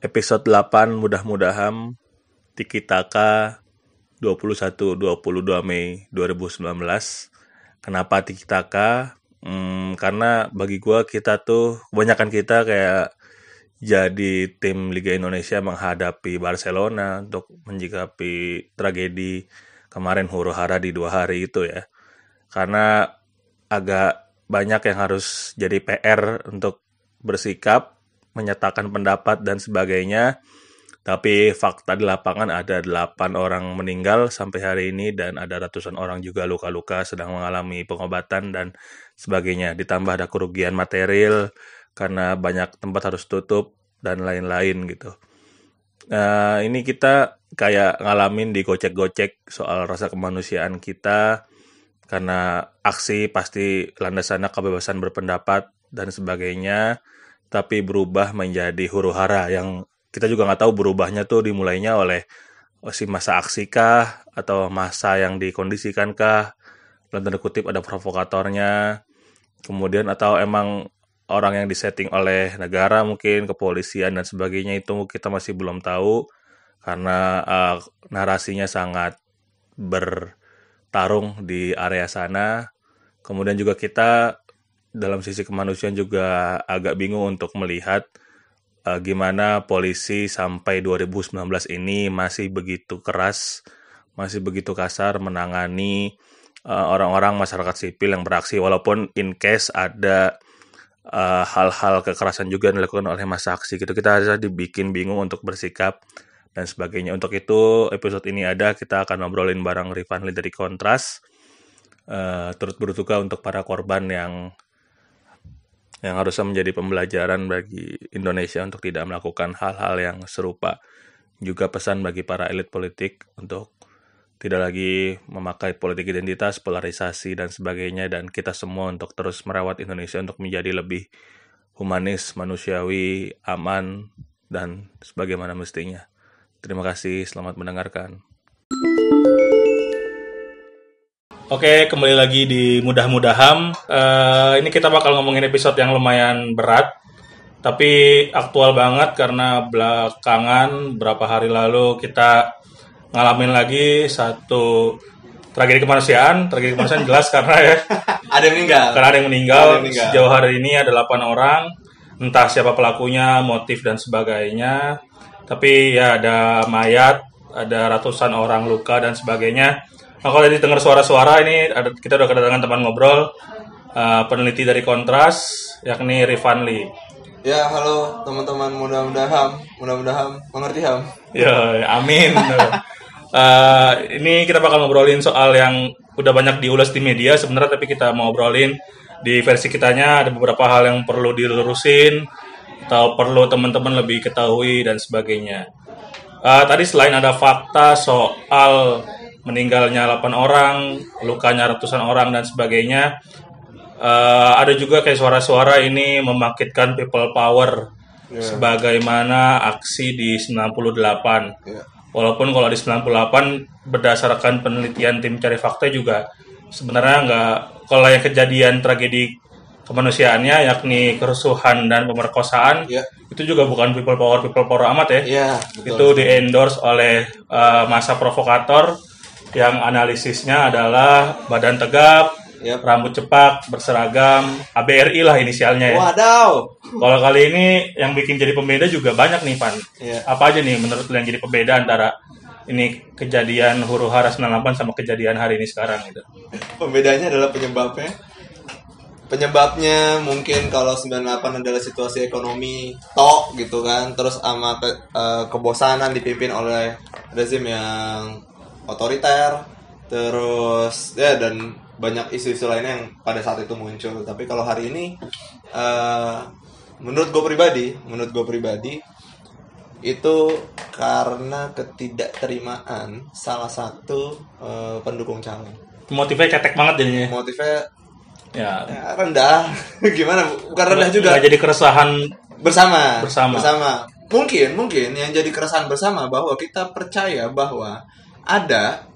episode 8 mudah-mudahan Tiki Taka 21 22 Mei 2019. Kenapa Tiki Taka? Hmm, karena bagi gua kita tuh kebanyakan kita kayak jadi tim Liga Indonesia menghadapi Barcelona untuk menjikapi tragedi kemarin huru hara di dua hari itu ya. Karena agak banyak yang harus jadi PR untuk bersikap, menyatakan pendapat dan sebagainya. Tapi fakta di lapangan ada 8 orang meninggal sampai hari ini dan ada ratusan orang juga luka-luka sedang mengalami pengobatan dan sebagainya. Ditambah ada kerugian material karena banyak tempat harus tutup dan lain-lain gitu. Nah, ini kita kayak ngalamin di gocek-gocek soal rasa kemanusiaan kita karena aksi pasti landasannya kebebasan berpendapat dan sebagainya tapi berubah menjadi huru hara yang kita juga nggak tahu berubahnya tuh dimulainya oleh si masa aksi kah atau masa yang dikondisikan kah. Dalam tanda kutip ada provokatornya. Kemudian atau emang orang yang disetting oleh negara mungkin kepolisian dan sebagainya itu kita masih belum tahu karena uh, narasinya sangat bertarung di area sana. Kemudian juga kita dalam sisi kemanusiaan juga agak bingung untuk melihat uh, gimana polisi sampai 2019 ini masih begitu keras, masih begitu kasar menangani eh, orang-orang uh, masyarakat sipil yang beraksi. Walaupun in case ada eh, hal-hal uh, kekerasan juga yang dilakukan oleh masa aksi gitu. Kita harus dibikin bingung untuk bersikap dan sebagainya. Untuk itu episode ini ada. Kita akan ngobrolin bareng Rifanli dari Kontras uh, turut berduka untuk para korban yang yang harusnya menjadi pembelajaran bagi Indonesia untuk tidak melakukan hal-hal yang serupa. Juga pesan bagi para elit politik untuk tidak lagi memakai politik identitas, polarisasi, dan sebagainya, dan kita semua untuk terus merawat Indonesia untuk menjadi lebih humanis, manusiawi, aman, dan sebagaimana mestinya. Terima kasih, selamat mendengarkan. Oke, kembali lagi di mudah-mudahan. Uh, ini kita bakal ngomongin episode yang lumayan berat, tapi aktual banget karena belakangan berapa hari lalu kita ngalamin lagi satu tragedi kemanusiaan. Tragedi kemanusiaan jelas karena ya ada yang meninggal. Karena ada yang meninggal. Ada yang meninggal. Sejauh hari ini ada 8 orang. Entah siapa pelakunya, motif dan sebagainya. Tapi ya ada mayat, ada ratusan orang luka dan sebagainya Nah, kalau tadi dengar suara-suara ini ada, kita udah kedatangan teman ngobrol uh, peneliti dari Kontras yakni Rifanli. Ya, halo teman-teman mudah-mudahan mudah-mudahan mengerti ham. Ya, amin. uh, ini kita bakal ngobrolin soal yang udah banyak diulas di media sebenarnya tapi kita mau ngobrolin di versi kitanya ada beberapa hal yang perlu dilurusin atau perlu teman-teman lebih ketahui dan sebagainya. Uh, tadi selain ada fakta soal meninggalnya 8 orang, lukanya ratusan orang dan sebagainya. Uh, ada juga kayak suara-suara ini memakitkan people power yeah. sebagaimana aksi di 98. Yeah. Walaupun kalau di 98 berdasarkan penelitian tim cari fakta juga sebenarnya nggak kalau yang kejadian tragedi kemanusiaannya yakni kerusuhan dan pemerkosaan yeah. itu juga bukan people power people power amat ya. Yeah, betul. Itu di endorse oleh uh, masa provokator yang analisisnya adalah badan tegap, yep. rambut cepak, berseragam, ABRI lah inisialnya ya. Wadaw. Kalau kali ini yang bikin jadi pembeda juga banyak nih, Pan. Yeah. Apa aja nih menurut yang jadi pembeda antara ini kejadian huru hara 98 sama kejadian hari ini sekarang gitu. Pembedanya adalah penyebabnya. Penyebabnya mungkin kalau 98 adalah situasi ekonomi tok gitu kan, terus sama ke, uh, kebosanan dipimpin oleh rezim yang otoriter terus ya dan banyak isu-isu lainnya yang pada saat itu muncul. Tapi kalau hari ini uh, menurut gue pribadi menurut gue pribadi itu karena ketidakterimaan salah satu uh, pendukung calon motifnya cetek banget jadinya. Motifnya ya, ya rendah. Gimana? Bukan rendah juga. Nggak jadi keresahan bersama. bersama. Bersama. Mungkin mungkin yang jadi keresahan bersama bahwa kita percaya bahwa ada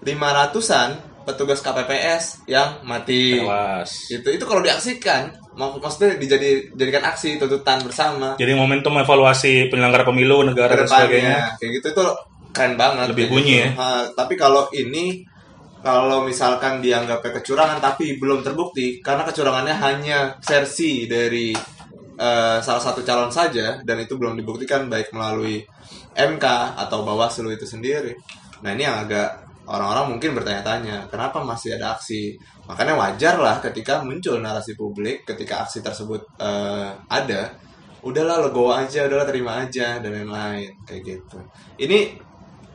lima ratusan petugas KPPS yang mati Tewas. itu itu kalau diaksikan mak- maksudnya dijadi jadikan aksi tuntutan bersama Jadi momentum evaluasi penyelenggara pemilu negara dan sebagainya. kayak gitu itu keren banget Lebih bunyi gitu. ya. Ha, tapi kalau ini kalau misalkan dianggapnya kecurangan tapi belum terbukti karena kecurangannya hanya versi dari eh, salah satu calon saja dan itu belum dibuktikan baik melalui MK atau Bawaslu itu sendiri. Nah ini yang agak orang-orang mungkin bertanya-tanya kenapa masih ada aksi. Makanya wajar lah ketika muncul narasi publik ketika aksi tersebut eh, ada udahlah legowo aja, udahlah terima aja dan lain-lain kayak gitu. Ini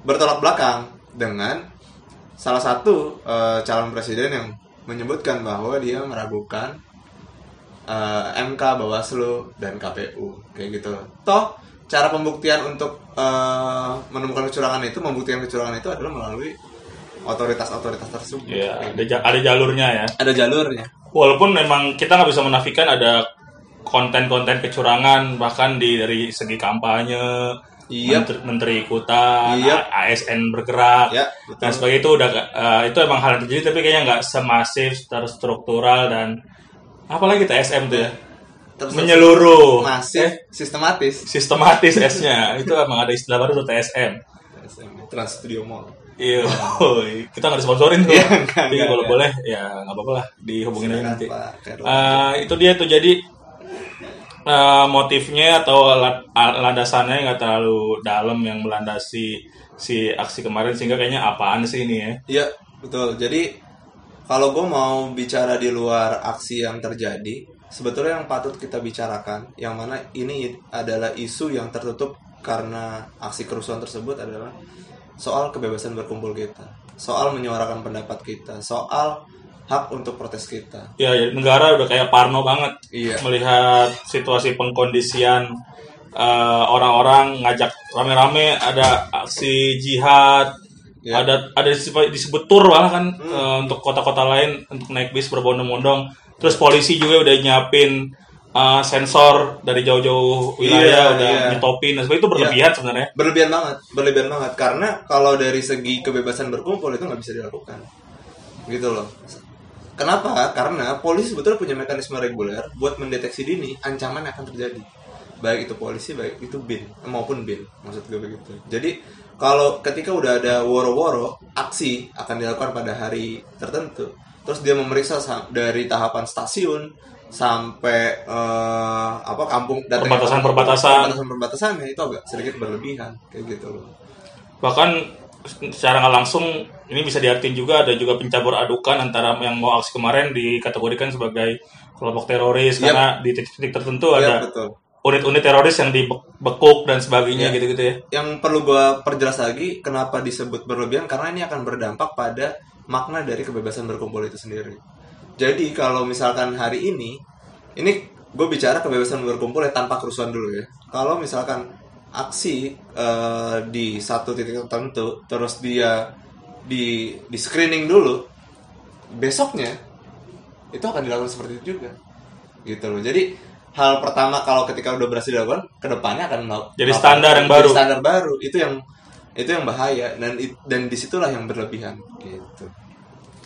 bertolak belakang dengan salah satu eh, calon presiden yang menyebutkan bahwa dia meragukan eh, MK, Bawaslu dan KPU kayak gitu. Toh cara pembuktian untuk eh, menemukan kecurangan itu, membuktikan kecurangan itu adalah melalui otoritas-otoritas tersebut. Ya, Kayak ada, ja- ada jalurnya ya. Ada jalurnya. Walaupun memang kita nggak bisa menafikan ada konten-konten kecurangan bahkan di dari segi kampanye, Iya. menteri, menteri ikutan, Iya. A- ASN bergerak, Ya, betul. dan sebagainya itu udah eh, itu emang hal yang terjadi tapi kayaknya nggak semasif, terstruktural dan apalagi TSM tuh ya Terus menyeluruh, masif, sistematis. sistematis S-nya itu emang ada istilah baru tuh TSM. Trans Studio Mall. Iya, kita nggak disponsorin tuh. Iya, Tapi kalau enggak. boleh ya nggak apa-apa lah, dihubungin aja nanti. Pak, Eh, itu dia tuh jadi eh, motifnya atau la- landasannya nggak terlalu dalam yang melandasi si aksi kemarin sehingga kayaknya apaan sih ini ya? Iya, betul. Jadi kalau gue mau bicara di luar aksi yang terjadi, sebetulnya yang patut kita bicarakan, yang mana ini adalah isu yang tertutup karena aksi kerusuhan tersebut adalah soal kebebasan berkumpul kita, soal menyuarakan pendapat kita, soal hak untuk protes kita. Ya, ya, negara udah kayak Parno banget Iya. melihat situasi pengkondisian eh, orang-orang ngajak rame-rame ada aksi jihad, Ya. ada ada disebut, disebut tur malah kan eh, untuk kota-kota lain untuk naik bis berbondong-bondong. Terus polisi juga udah nyiapin eh, sensor dari jauh-jauh wilayah Iya, udah iya. nyetopin. Nah, sebenarnya itu berlebihan sebenarnya. Berlebihan banget, berlebihan banget karena kalau dari segi kebebasan berkumpul itu nggak bisa dilakukan, gitu loh. Kenapa? Karena polisi sebetulnya punya mekanisme reguler buat mendeteksi dini ancaman akan terjadi. Baik itu polisi, baik itu bin maupun bin, maksud gue begitu. Jadi kalau ketika udah ada woro-woro, aksi akan dilakukan pada hari tertentu. Terus dia memeriksa sa- dari tahapan stasiun sampai eh, apa kampung Perbatasan-perbatasan. perbatasan perbatasannya itu agak sedikit berlebihan kayak gitu loh. Bahkan secara nggak langsung ini bisa diartin juga ada juga pencabur adukan antara yang mau aksi kemarin dikategorikan sebagai kelompok teroris Yap. karena di titik-titik tertentu Iya, ada betul. Unit-unit teroris yang dibekuk dan sebagainya Iya. gitu-gitu ya. Yang perlu gua perjelas lagi kenapa disebut berlebihan karena ini akan berdampak pada makna dari kebebasan berkumpul itu sendiri. Jadi kalau misalkan hari ini ini gue bicara kebebasan berkumpul ya tanpa kerusuhan dulu ya. Kalau misalkan aksi eh, di satu titik tertentu terus dia di di screening dulu besoknya itu akan dilakukan seperti itu juga gitu loh jadi hal pertama kalau ketika udah berhasil dilakukan ke depannya akan Jadi standar yang baru. standar baru itu yang itu yang bahaya dan dan di situlah yang berlebihan gitu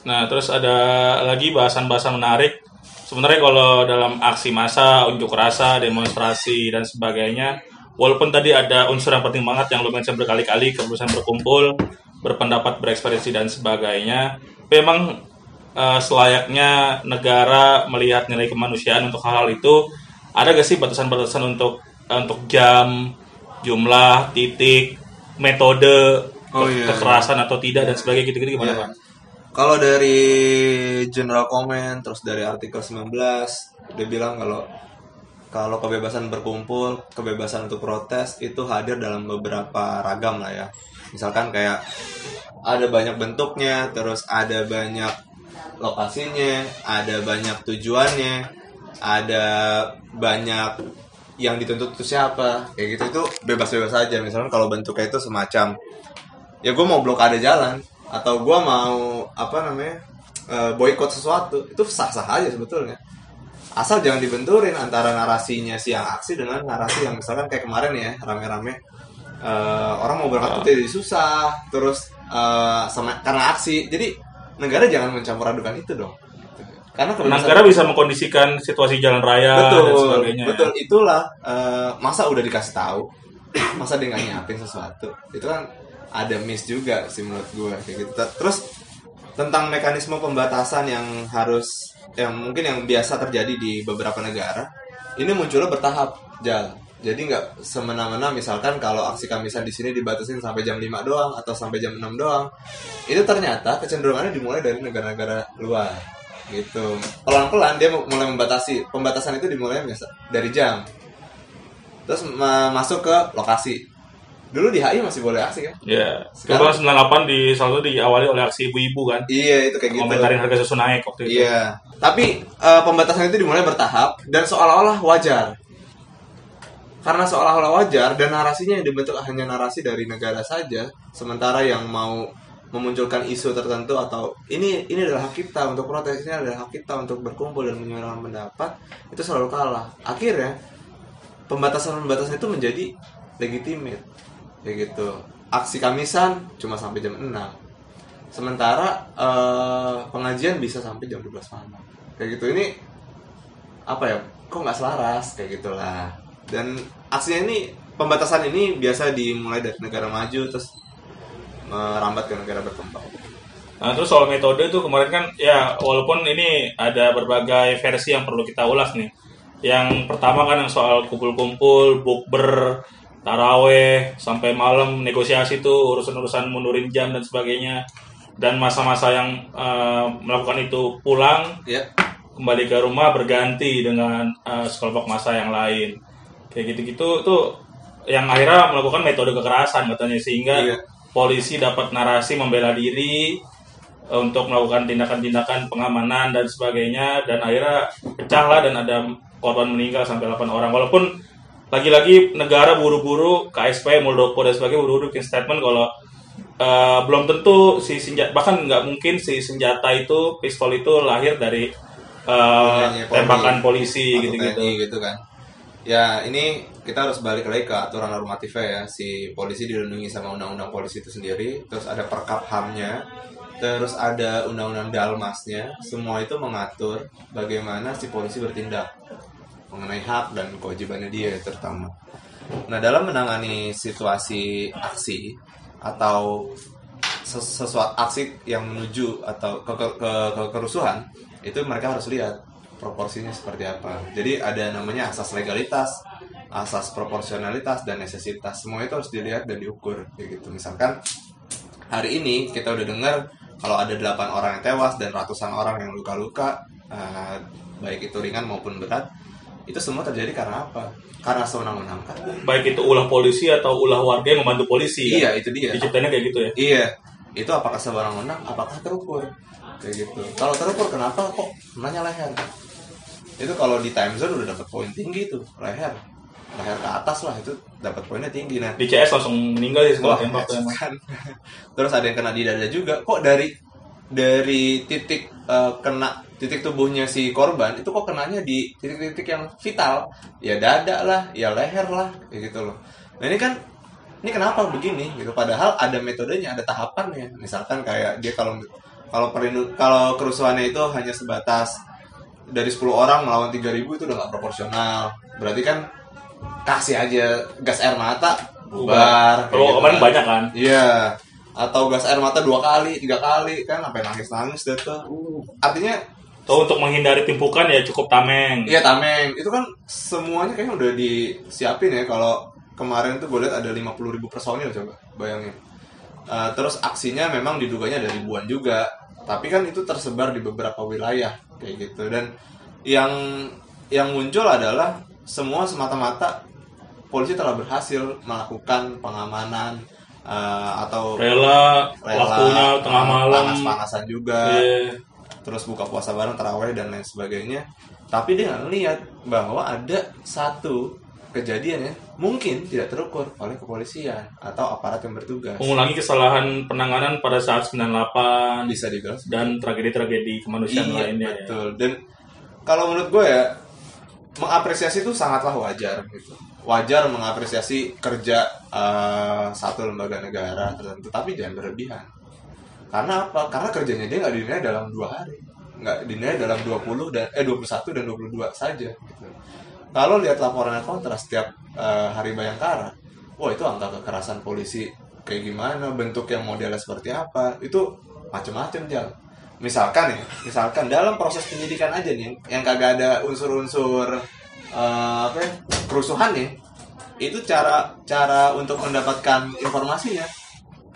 Nah, terus ada lagi bahasan-bahasan menarik. Sebenarnya kalau dalam aksi massa, unjuk rasa, demonstrasi dan sebagainya, walaupun tadi ada unsur yang penting banget yang lo mention berkali-kali, kebebasan berkumpul, berpendapat, berekspresi dan sebagainya, memang eh, selayaknya negara melihat nilai kemanusiaan untuk hal-hal itu, ada gak sih batasan-batasan untuk eh, untuk jam, jumlah, titik, metode Oh, iya, kekerasan atau tidak dan sebagainya gitu-gitu gimana Iya. Pak? Kalau dari general comment terus dari artikel 19 dia bilang kalau kalau kebebasan berkumpul, kebebasan untuk protes itu hadir dalam beberapa ragam lah ya. Misalkan kayak ada banyak bentuknya, terus ada banyak lokasinya, ada banyak tujuannya, ada banyak yang dituntut itu siapa, kayak gitu itu bebas-bebas aja. Misalkan kalau bentuknya itu semacam ya gue mau blokade jalan atau gue mau apa namanya eh, boykot sesuatu itu sah-sah aja sebetulnya. Asal jangan dibenturin antara narasinya si yang aksi dengan narasi yang misalkan kayak kemarin ya rame-rame eh, orang mau berangkat kerja jadi susah terus eh, sama karena aksi. Jadi negara jangan mencampur adukan itu dong karena negara bisa mengkondisikan situasi jalan raya dan betul sebagainya ya. betul. Itulah eh, masa udah dikasih tahu masa dia nggak nyiapin sesuatu. Itu kan ada miss juga sih menurut gue kayak gitu. Terus tentang mekanisme pembatasan yang harus yang mungkin yang biasa terjadi di beberapa negara ini munculnya bertahap jalan jadi nggak semena-mena misalkan kalau aksi kamisan di sini dibatasin sampai jam 5 doang atau sampai jam 6 doang itu ternyata kecenderungannya dimulai dari negara-negara luar gitu. Pelan-pelan dia mulai membatasi. Pembatasan itu dimulai biasa dari jam. Terus ma- masuk ke lokasi. Dulu di HI masih boleh aksi kan? Ya, Sekarang- Kebetulan 98 di salah satu diawali oleh aksi ibu-ibu kan. iya itu kayak gitu. Komentarin harga susu naik waktu itu. iya. Tapi eh, pembatasan itu dimulai bertahap dan seolah-olah wajar. Karena seolah-olah wajar dan narasinya yang dibentuk hanya narasi dari negara saja sementara yang mau memunculkan isu tertentu atau ini ini adalah hak kita untuk protes ini adalah hak kita untuk berkumpul dan menyuarakan pendapat itu selalu kalah. Akhirnya pembatasan-pembatasan itu menjadi legitimate kayak gitu. Aksi kamisan cuma sampai jam 6 sementara eh, pengajian bisa sampai jam 12 malam. Kayak gitu. Ini apa ya kok nggak selaras? Kayak gitulah. Dan aksinya ini pembatasan ini biasa dimulai dari negara maju terus merambat ke negara berkembang Nah, terus soal metode itu kemarin kan ya walaupun ini ada berbagai versi yang perlu kita ulas nih. Yang pertama kan yang soal kumpul-kumpul, bukber, taraweh, sampai malam negosiasi tuh urusan-urusan mundurin jam dan sebagainya. Dan masa-masa yang eh, melakukan itu pulang ya kembali ke rumah berganti dengan eh, sekelompok masa yang lain. Kayak gitu-gitu tuh yang akhirnya melakukan metode kekerasan katanya sehingga Iya. Polisi dapat narasi membela diri eh, untuk melakukan tindakan-tindakan pengamanan dan sebagainya dan akhirnya pecahlah dan ada korban meninggal sampai 8 orang. Walaupun lagi-lagi negara buru-buru KSP Muldoko dan sebagainya buru-buru bikin statement kalau eh, belum tentu si senjata bahkan nggak mungkin si senjata itu pistol itu lahir dari Polri. tembakan polisi gitu-gitu. Gitu kan ya ini kita harus balik lagi ke aturan normatifnya ya. Si polisi dilindungi sama undang-undang polisi itu sendiri terus ada perkap hamnya terus ada undang-undang dalmasnya. Semua itu mengatur bagaimana si polisi bertindak mengenai hak dan kewajibannya dia terutama. Nah dalam menangani situasi aksi atau ses- sesuatu aksi yang menuju atau ke, ke- ke kerusuhan itu mereka harus lihat proporsinya seperti apa jadi ada namanya asas legalitas asas proporsionalitas dan necesitas semua itu harus dilihat dan diukur kayak gitu misalkan hari ini kita udah dengar kalau ada 8 orang yang tewas dan ratusan orang yang luka-luka eh, baik itu ringan maupun berat itu semua terjadi karena apa karena sewenang-wenang kan baik itu ulah polisi atau ulah warga yang membantu polisi iya kan? itu dia diciptanya kayak gitu ya Iya, itu apakah sewenang-wenang, apakah terukur? Kayak gitu. Kalau terukur kenapa kok nanya leher? Itu kalau di time zone udah dapat poin tinggi tuh, leher. Leher ke atas lah itu dapat poinnya tinggi. Nah, di CS langsung meninggal wah, setelah tembak kan. Terus ada yang kena di dada juga. Kok dari dari titik eh, kena titik tubuhnya si korban itu kok kenanya di titik-titik yang vital ya dada lah ya leher lah kayak gitu loh nah ini kan ini kenapa begini gitu padahal ada metodenya ada tahapannya misalkan kayak dia kalau kalau perindu kalau kerusuhannya itu hanya sebatas dari 10 orang melawan 3000 itu udah nggak proporsional berarti kan kasih aja gas air mata bubar kalau gitu kemarin kan. banyak kan Iya. Atau gas air mata dua kali, tiga kali kan sampai nangis-nangis deh tuh. Artinya Tuh untuk menghindari timpukan ya cukup tameng iya tameng. Itu kan semuanya kayaknya udah disiapin ya kalau kemarin tuh gue lihat ada 50.000 ribu personil coba bayangin. Eh, terus aksinya memang diduganya ada ribuan juga. Tapi kan itu tersebar di beberapa wilayah kayak gitu. Dan yang yang muncul adalah semua semata-mata polisi telah berhasil melakukan pengamanan eh, atau rela, rela, waktunya tengah uh, malam. panas-panasan juga. Iya. terus buka puasa bareng terawih dan lain sebagainya. Tapi dia nggak ngeliat bahwa ada satu kejadian ya. Mungkin tidak terukur oleh kepolisian atau aparat yang bertugas. Mengulangi kesalahan penanganan pada saat 98 bisa dibilang dan tragedi-tragedi kemanusiaan iya lainnya ya. betul. Dan kalau menurut gue ya mengapresiasi itu sangatlah wajar gitu. Wajar mengapresiasi kerja eh, satu lembaga negara tertentu tapi jangan berlebihan. Karena apa? Karena kerjanya dia nggak dinilai dalam dua hari. Nggak dinilai dalam 20 dan eh 21 dan 22 saja gitu. Kalau lihat laporannya kontras setiap eh, hari bayangkara. Wah itu angka kekerasan polisi kayak gimana bentuk yang modelnya seperti apa itu macam-macam jal. Misalkan ya misalkan dalam proses penyidikan aja nih yang kagak ada unsur-unsur eh, apa ya, kerusuhan ya itu cara cara untuk mendapatkan informasinya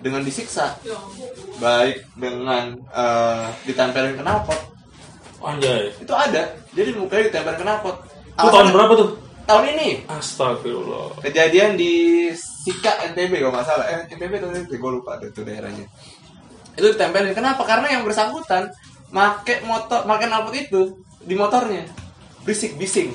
dengan disiksa. Baik dengan eh, ditempelin knalpot. Anjay. itu ada. Jadi mukanya ditempelin knalpot Itu tahun berapa tuh? tahun ini. Astagfirullah. kejadian di Sika NTB kalau nggak salah. Eh, NTB atau NTB gue lupa deh itu daerahnya. Itu ditempelin. Kenapa? Karena yang bersangkutan make motor make knalpot itu di motornya. Bisik bising.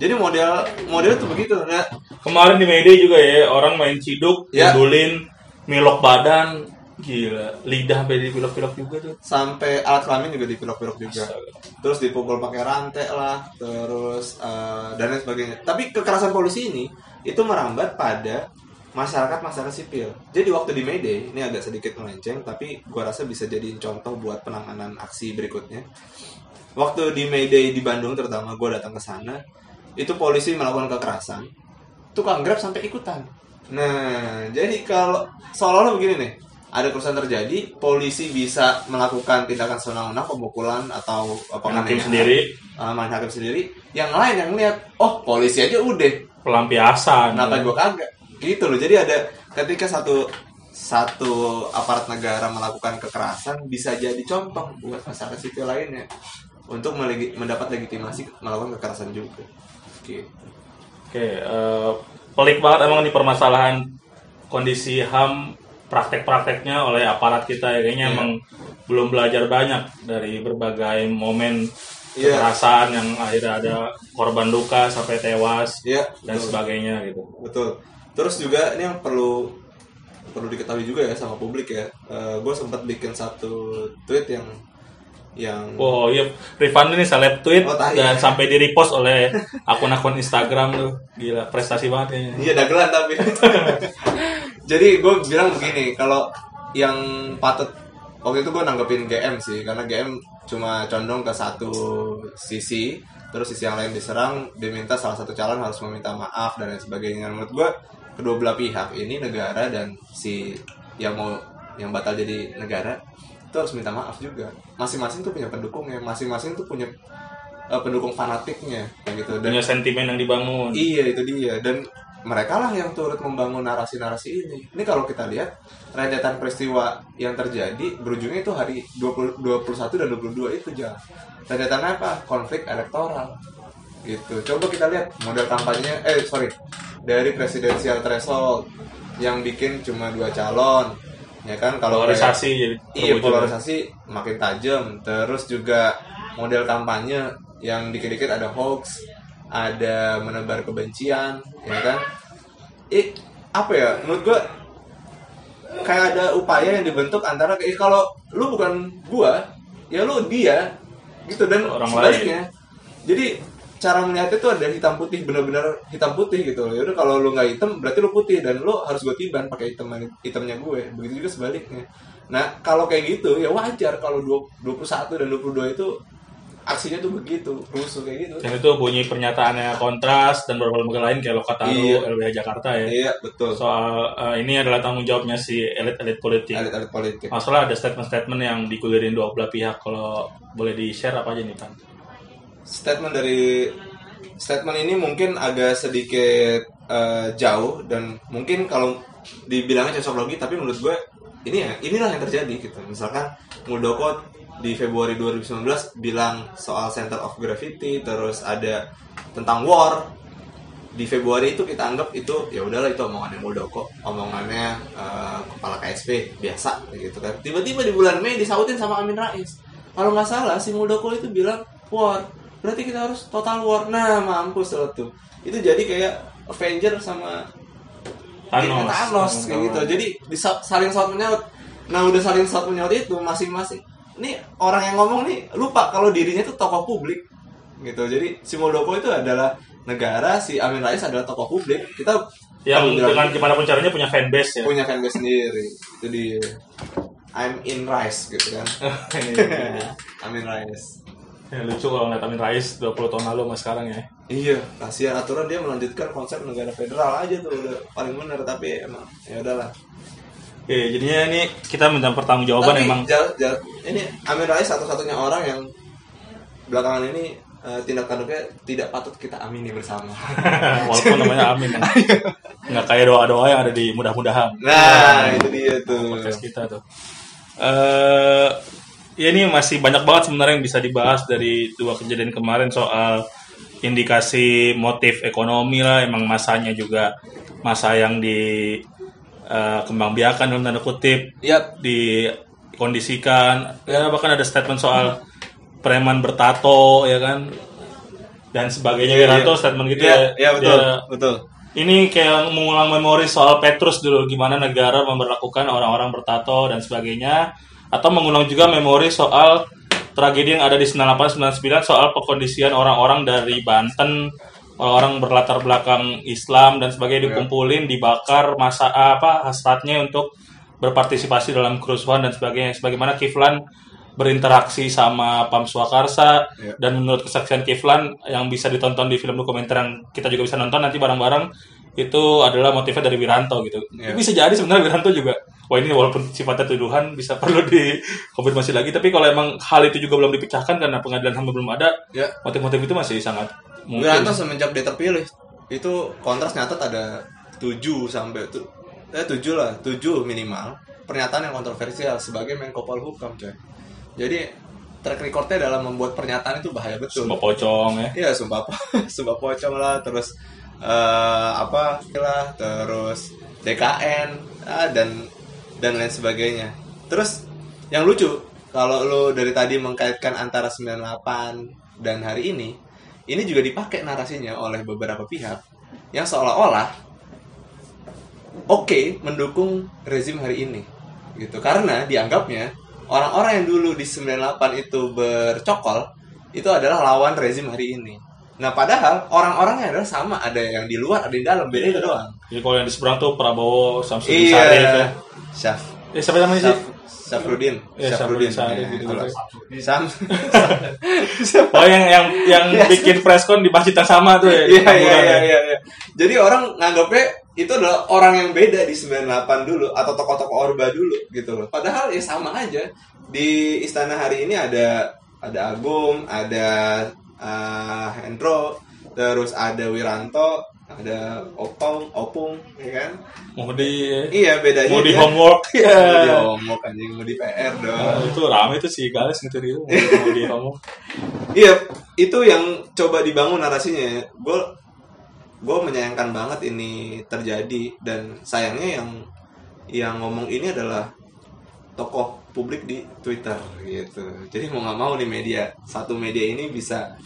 Jadi model model tuh begitu. Nah, Kemarin di media juga ya, orang main ciduk, Ya. ngundulin, milok badan, gila, lidah sampai dipilok-pilok juga tuh. sampai alat kelamin juga dipilok-pilok juga. Astaga. terus dipukul pakai rantai lah terus eh, dan lain sebagainya. Tapi kekerasan polisi ini itu merambat pada masyarakat masyarakat sipil. Jadi waktu di Mayday ini agak sedikit melenceng tapi gua rasa bisa jadiin contoh buat penanganan aksi berikutnya. Waktu di Mayday di Bandung terutama gua datang ke sana itu polisi melakukan kekerasan. Tukang grab sampai ikutan. Nah jadi kalau seolah-olah begini nih ada kerusuhan terjadi polisi bisa melakukan tindakan sewenang-wenang pemukulan atau apa Hakim namanya, sendiri, uh, main hakim sendiri. Yang lain yang lihat oh polisi aja udah. Pelampiasan. kenapa gue kagak? Gitu loh. Jadi ada ketika satu satu aparat negara melakukan kekerasan bisa jadi contoh buat masyarakat sipil lainnya untuk melegi- mendapat legitimasi melakukan kekerasan juga. Gitu. Oke, eh, pelik banget emang di permasalahan kondisi HAM praktek-prakteknya oleh aparat kita ya. kayaknya Iya. emang belum belajar banyak dari berbagai momen Iya. kekerasan yang akhirnya ada korban luka sampai tewas Iya, dan betul. sebagainya gitu. Betul. Terus juga ini yang perlu perlu diketahui juga ya sama publik ya. gue sempat bikin satu tweet yang yang Oh iya, Rifan ini seleb tweet Oh, tai. dan sampai di repost oleh akun-akun Instagram tuh. Gila, prestasi banget kayaknya. iya dagelan tapi. Jadi gue bilang begini, kalau yang patut waktu itu gue nanggepin GM sih, karena GM cuma condong ke satu sisi, terus sisi yang lain diserang, diminta salah satu calon harus meminta maaf dan lain sebagainya. Menurut gue kedua belah pihak ini negara dan si yang mau yang batal jadi negara itu harus minta maaf juga. Masing-masing tuh punya pendukungnya, masing-masing tuh punya eh, pendukung fanatiknya, kayak gitu. Dan Punya sentimen yang dibangun. Iya itu dia dan mereka lah yang turut membangun narasi-narasi ini. Ini kalau kita lihat rentetan peristiwa yang terjadi berujungnya itu hari 20, 21 dan 22 itu jalan. Rentetannya apa? Konflik elektoral. Gitu. Coba kita lihat model kampanyenya eh sorry dari presidensial threshold yang bikin cuma dua calon. Ya kan kalau kayak- Polarisasi jadi Iya polarisasi makin tajam. Terus juga model kampanye yang dikit-dikit ada hoax, ada menebar kebencian, ya kan? Eh apa ya? Menurut gua kayak ada upaya yang dibentuk antara kayak kalau lu bukan gua, ya lu dia, gitu dan Orang sebaliknya. Jadi cara melihatnya itu ada hitam putih benar-benar hitam putih gitu loh. Yaudah kalau lu nggak hitam berarti lu putih dan lu harus gue tiban pakai hitam hitamnya gue. Begitu juga sebaliknya. Nah, kalau kayak gitu ya wajar kalau 20 21 dan 22 itu aksinya tuh begitu, rusuh kayak gitu. Dan itu bunyi pernyataannya kontras dan beberapa lembaga lain kayak Lokataru, Iya. LBH Jakarta ya. Iya, betul. Soal eh, ini adalah tanggung jawabnya si elit-elit politik. Elit-elit politik. Masalah ada statement-statement yang digulirin dua belah pihak. Kalau boleh di-share apa aja nih, Pan? Statement dari statement ini mungkin agak sedikit eh, jauh dan mungkin kalau dibilangnya cocokologi tapi menurut gue ini ya inilah yang terjadi gitu. Misalkan Muldoko di Februari 2019 bilang soal center of gravity terus ada tentang war. Di Februari itu kita anggap itu ya udahlah itu omongannya Muldoko omongannya eh, kepala KSP biasa gitu kan. Tiba-tiba di bulan Mei disautin sama Amin Rais. Kalau nggak salah si Muldoko itu bilang war berarti kita harus total war. Nah mampus loh tuh. Itu jadi kayak Avenger sama Thanos. Thanos, Thanos kayak gitu. Jadi bisa saling saut menyaut nah udah saling saut menyaut itu masing-masing. Ini orang yang ngomong nih lupa kalau dirinya itu tokoh publik. Gitu. Jadi si Muldoko itu adalah negara si Amin Rais adalah tokoh publik. Kita Yang bilang dengan gimana pun caranya punya fanbase ya. punya fanbase sendiri. Itu dia I'm in rice gitu kan. Iya, I'm in rice Ya, lucu kalau ngeliat Amin Rais 20 tahun lalu sama sekarang ya. iya kasihan aturan dia melanjutkan konsep negara federal aja tuh udah paling bener tapi emang ya udahlah Oke, jadinya ini kita minta pertanggungjawaban tapi emang jal- jal- ini Amin Rais satu-satunya orang yang belakangan ini eh, tindak tanduknya tidak patut kita amini bersama walaupun namanya Amin ya. Nggak kayak doa-doa yang ada di mudah-mudahan. nah itu dia tuh podcast kita tuh. Eh ya ini masih banyak banget sebenarnya yang bisa dibahas dari dua kejadian kemarin soal indikasi motif ekonomi lah, emang masanya juga masa yang di eh, kembangbiakan dalam tanda kutip Yap. dikondisikan. Ya bahkan ada statement soal preman bertato ya kan? Dan sebagainya. Wiranto statement gitu Iya, ya. iya betul, Dia- betul. ini kayak mengulang memori soal Petrus dulu gimana negara memperlakukan orang-orang bertato dan sebagainya atau mengulang juga memori soal tragedi yang ada di 9899 soal pekondisian orang-orang dari Banten orang berlatar belakang Islam dan sebagainya dikumpulin dibakar masa apa hasratnya untuk berpartisipasi dalam kerusuhan dan sebagainya sebagaimana Kiflan berinteraksi sama Pam Swakarsa Iya. dan menurut kesaksian Kiflan yang bisa ditonton di film dokumenter yang kita juga bisa nonton nanti bareng-bareng itu adalah motifnya dari Wiranto gitu. Iya. Bisa jadi sebenarnya Wiranto juga wah ini walaupun sifatnya tuduhan bisa perlu dikonfirmasi lagi tapi kalau emang hal itu juga belum dipecahkan karena pengadilan HAM belum ada Ya. motif-motif itu masih sangat mungkin. Wiranto semenjak dia terpilih itu kontras nyatet ada 7 sampai tuh eh 7 lah, 7 minimal pernyataan yang kontroversial sebagai Menko Polhukam coy. Jadi track recordnya dalam membuat pernyataan itu bahaya betul. Sumpah pocong ya. Iya, sumpah po- sumpah pocong lah, terus eh, apa lah, terus DKN ah, dan dan lain sebagainya. Terus yang lucu kalau lu dari tadi mengkaitkan antara 98 dan hari ini, ini juga dipakai narasinya oleh beberapa pihak yang seolah-olah oke mendukung rezim hari ini gitu karena dianggapnya orang-orang yang dulu di 98 itu bercokol itu adalah lawan rezim hari ini nah padahal orang-orangnya adalah sama ada yang di luar ada di dalam beda itu doang Jadi kalau yang di seberang tuh Prabowo Samsudin Sarif ya. iya Syaf Eh, siapa namanya sih? Syaf Syafrudin Iya, Syafrudin Sarif, Ya, gitu. Sam Oh yang yang yang bikin preskon di masjid yang sama tuh ya. Iya iya Tamburan iya ya. iya. iya. Jadi orang nganggapnya itu adalah orang yang beda di 98 dulu atau tokoh-tokoh Orba dulu gitu loh. Padahal ya sama aja. Di istana hari ini ada ada Agung, ada eh, Hendro, terus ada Wiranto, ada Opong, Opung, ya kan? Mau di Iya bedanya mau di homework Mau di ya. homework anjing, mau di PR dong. Nah, itu rame tuh si Gales gitu gitu. Mau di homework. Iya, itu yang coba dibangun narasinya. Gue gue menyayangkan banget ini terjadi dan sayangnya yang yang ngomong ini adalah tokoh publik di Twitter gitu. Jadi mau nggak mau nih media satu media ini bisa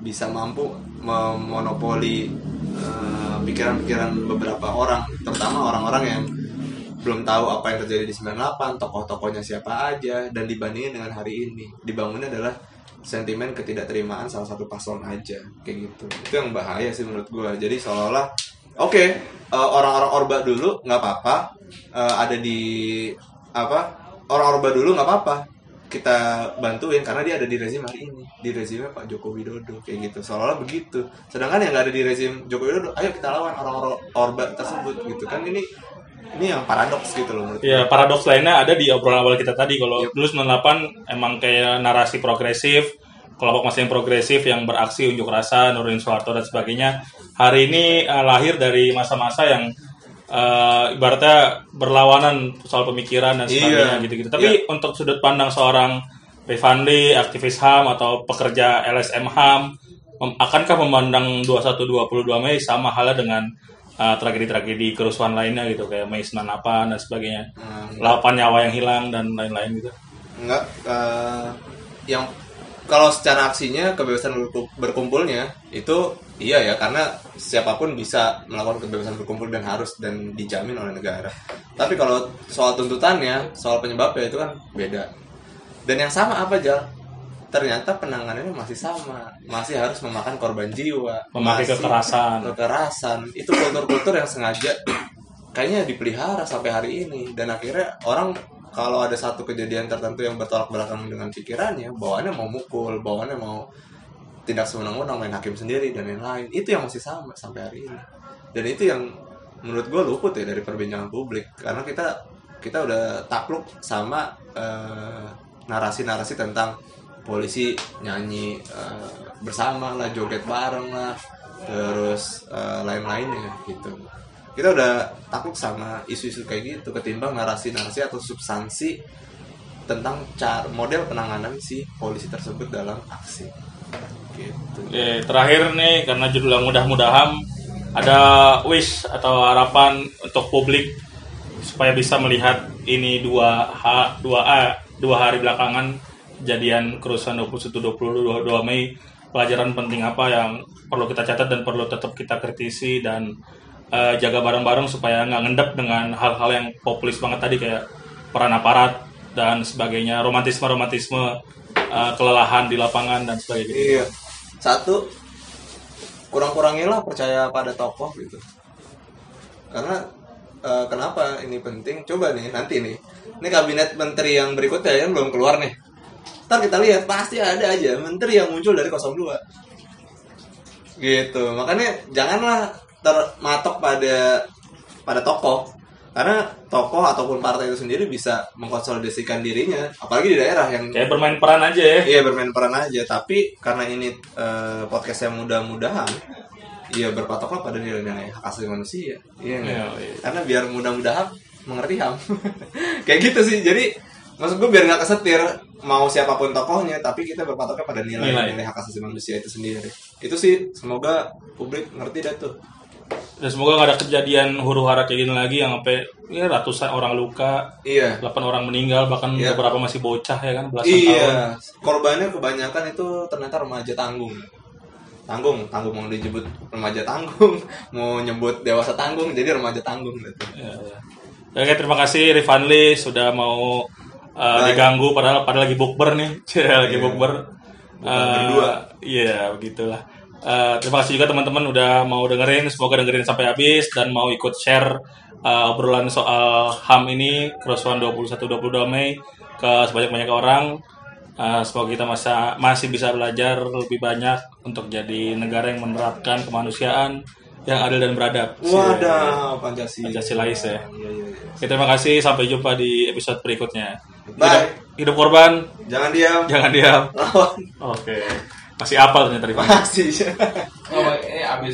bisa mampu memonopoli eh, pikiran-pikiran beberapa orang, terutama orang-orang yang belum tahu apa yang terjadi di 98, tokoh-tokohnya siapa aja dan dibandingin dengan hari ini. Dibangunnya adalah sentimen ketidakterimaan salah satu paslon aja kayak gitu. Itu yang bahaya sih menurut gua. Jadi seolah-olah oke, eh, orang-orang Orba dulu nggak apa-apa eh, ada di apa? Orang Orba dulu nggak apa-apa. Kita bantuin karena dia ada di rezim hari ini. Di rezimnya Pak Joko Widodo kayak gitu. Seolah-olah begitu. Sedangkan yang nggak ada di rezim Joko Widodo ayo kita lawan orang-orang Orba tersebut gitu kan. Ini ini yang paradoks gitu loh menurut Ya paradoks lainnya ada di obrolan awal kita tadi. Kalau Yep. dulu 98 emang kayak narasi progresif kelompok masa yang progresif yang beraksi unjuk rasa nurunin Soeharto dan sebagainya. Hari ini eh, lahir dari masa-masa yang eh, ibaratnya berlawanan soal pemikiran dan sebagainya Iya. gitu-gitu tapi untuk sudut pandang seorang Rifandi aktivis HAM atau pekerja LSM HAM mem- akankah memandang 2122 Mei sama halnya dengan eh, tragedi-tragedi kerusuhan lainnya gitu kayak Mei 98 dan sebagainya Hmm, 8 nyawa yang hilang dan lain-lain gitu. enggak eh, yang kalau secara aksinya kebebasan berku- berkumpulnya itu iya ya karena siapa pun bisa melakukan kebebasan berkumpul dan harus dan dijamin oleh negara. Tapi kalau soal tuntutannya, soal penyebabnya itu kan beda. Dan yang sama apa Jal? Ternyata penanganannya masih sama, masih harus memakan korban jiwa, Memakai kekerasan. kekerasan. Itu kultur-kultur yang sengaja kayaknya dipelihara sampai hari ini dan akhirnya orang kalau ada satu kejadian tertentu yang bertolak belakang dengan pikirannya bawaannya mau mukul bawaannya mau tidak sewenang-wenang main hakim sendiri dan lain-lain. Itu yang masih sama sampai hari ini. Dan itu yang menurut gue luput ya dari perbincangan publik. Karena kita kita udah takluk sama eh, narasi-narasi tentang polisi nyanyi eh, bersama lah joget bareng lah terus eh, lain-lainnya gitu. Kita udah takut sama isu-isu kayak gitu ketimbang narasi-narasi atau substansi tentang cara model penanganan si polisi tersebut dalam aksi gitu. Oke, terakhir nih karena judulnya mudah-mudahan ada wish atau harapan untuk publik supaya bisa melihat ini dua H, dua A, dua hari belakangan kejadian kerusuhan 21 22 Mei. Pelajaran penting apa yang perlu kita catat dan perlu tetap kita kritisi dan eh, jaga bareng-bareng supaya nggak ngendap dengan hal-hal yang populis banget tadi kayak peran aparat dan sebagainya romantisme-romantisme eh, kelelahan di lapangan dan sebagainya. iya satu kurang-kurangilah percaya pada tokoh gitu. Karena eh, kenapa ini penting? Coba nih nanti nih. Ini kabinet menteri yang berikutnya yang belum keluar nih. Ntar kita lihat pasti ada aja menteri yang muncul dari 02 gitu makanya janganlah termatok pada pada tokoh karena tokoh ataupun partai itu sendiri bisa mengkonsolidasikan dirinya apalagi di daerah yang Kayak bermain peran aja ya. Iya bermain peran aja, tapi karena ini eh, podcast yang mudah-mudahan, iya berpatoklah pada nilai-nilai hak asasi manusia, iya? Iya, iya. Karena biar mudah-mudahan mengerti ham, kayak gitu sih. Jadi maksud gue biar nggak kesetir mau siapa pun tokohnya, tapi kita berpatoknya pada nilai-nilai Nilai. hak asasi manusia itu sendiri. Itu sih semoga publik ngerti dah tuh. Dan semoga nggak ada kejadian huru hara kayak gini lagi yang sampai ya, ratusan orang luka, Iya. 8 orang meninggal, bahkan Iya. beberapa masih bocah ya kan belasan tahun. Iya, korbannya kebanyakan itu ternyata remaja tanggung. Tanggung, tanggung mau disebut remaja tanggung, mau nyebut dewasa tanggung, jadi remaja tanggung gitu. Ya, ya. Oke, terima kasih Rifanli sudah mau uh, diganggu padahal padahal lagi bukber nih. lagi Iya. bukber. Bukber Uh, berdua. Iya, begitulah. Uh, terima kasih juga teman-teman udah mau dengerin, semoga dengerin sampai habis dan mau ikut share uh, obrolan soal HAM ini kerusuhan 21 22 Mei ke sebanyak-banyak orang. Uh, semoga kita masa, masih bisa belajar lebih banyak untuk jadi negara yang menerapkan kemanusiaan yang adil dan beradab. Wadah, Pancasila. Pancasilais ya. Iya, iya, iya. Oke, terima kasih. Sampai jumpa di episode berikutnya. Bye. Hidup, hidup korban, Jangan diam. jangan diam. Oke. Masih apa ternyata di Masih. oh, eh, abis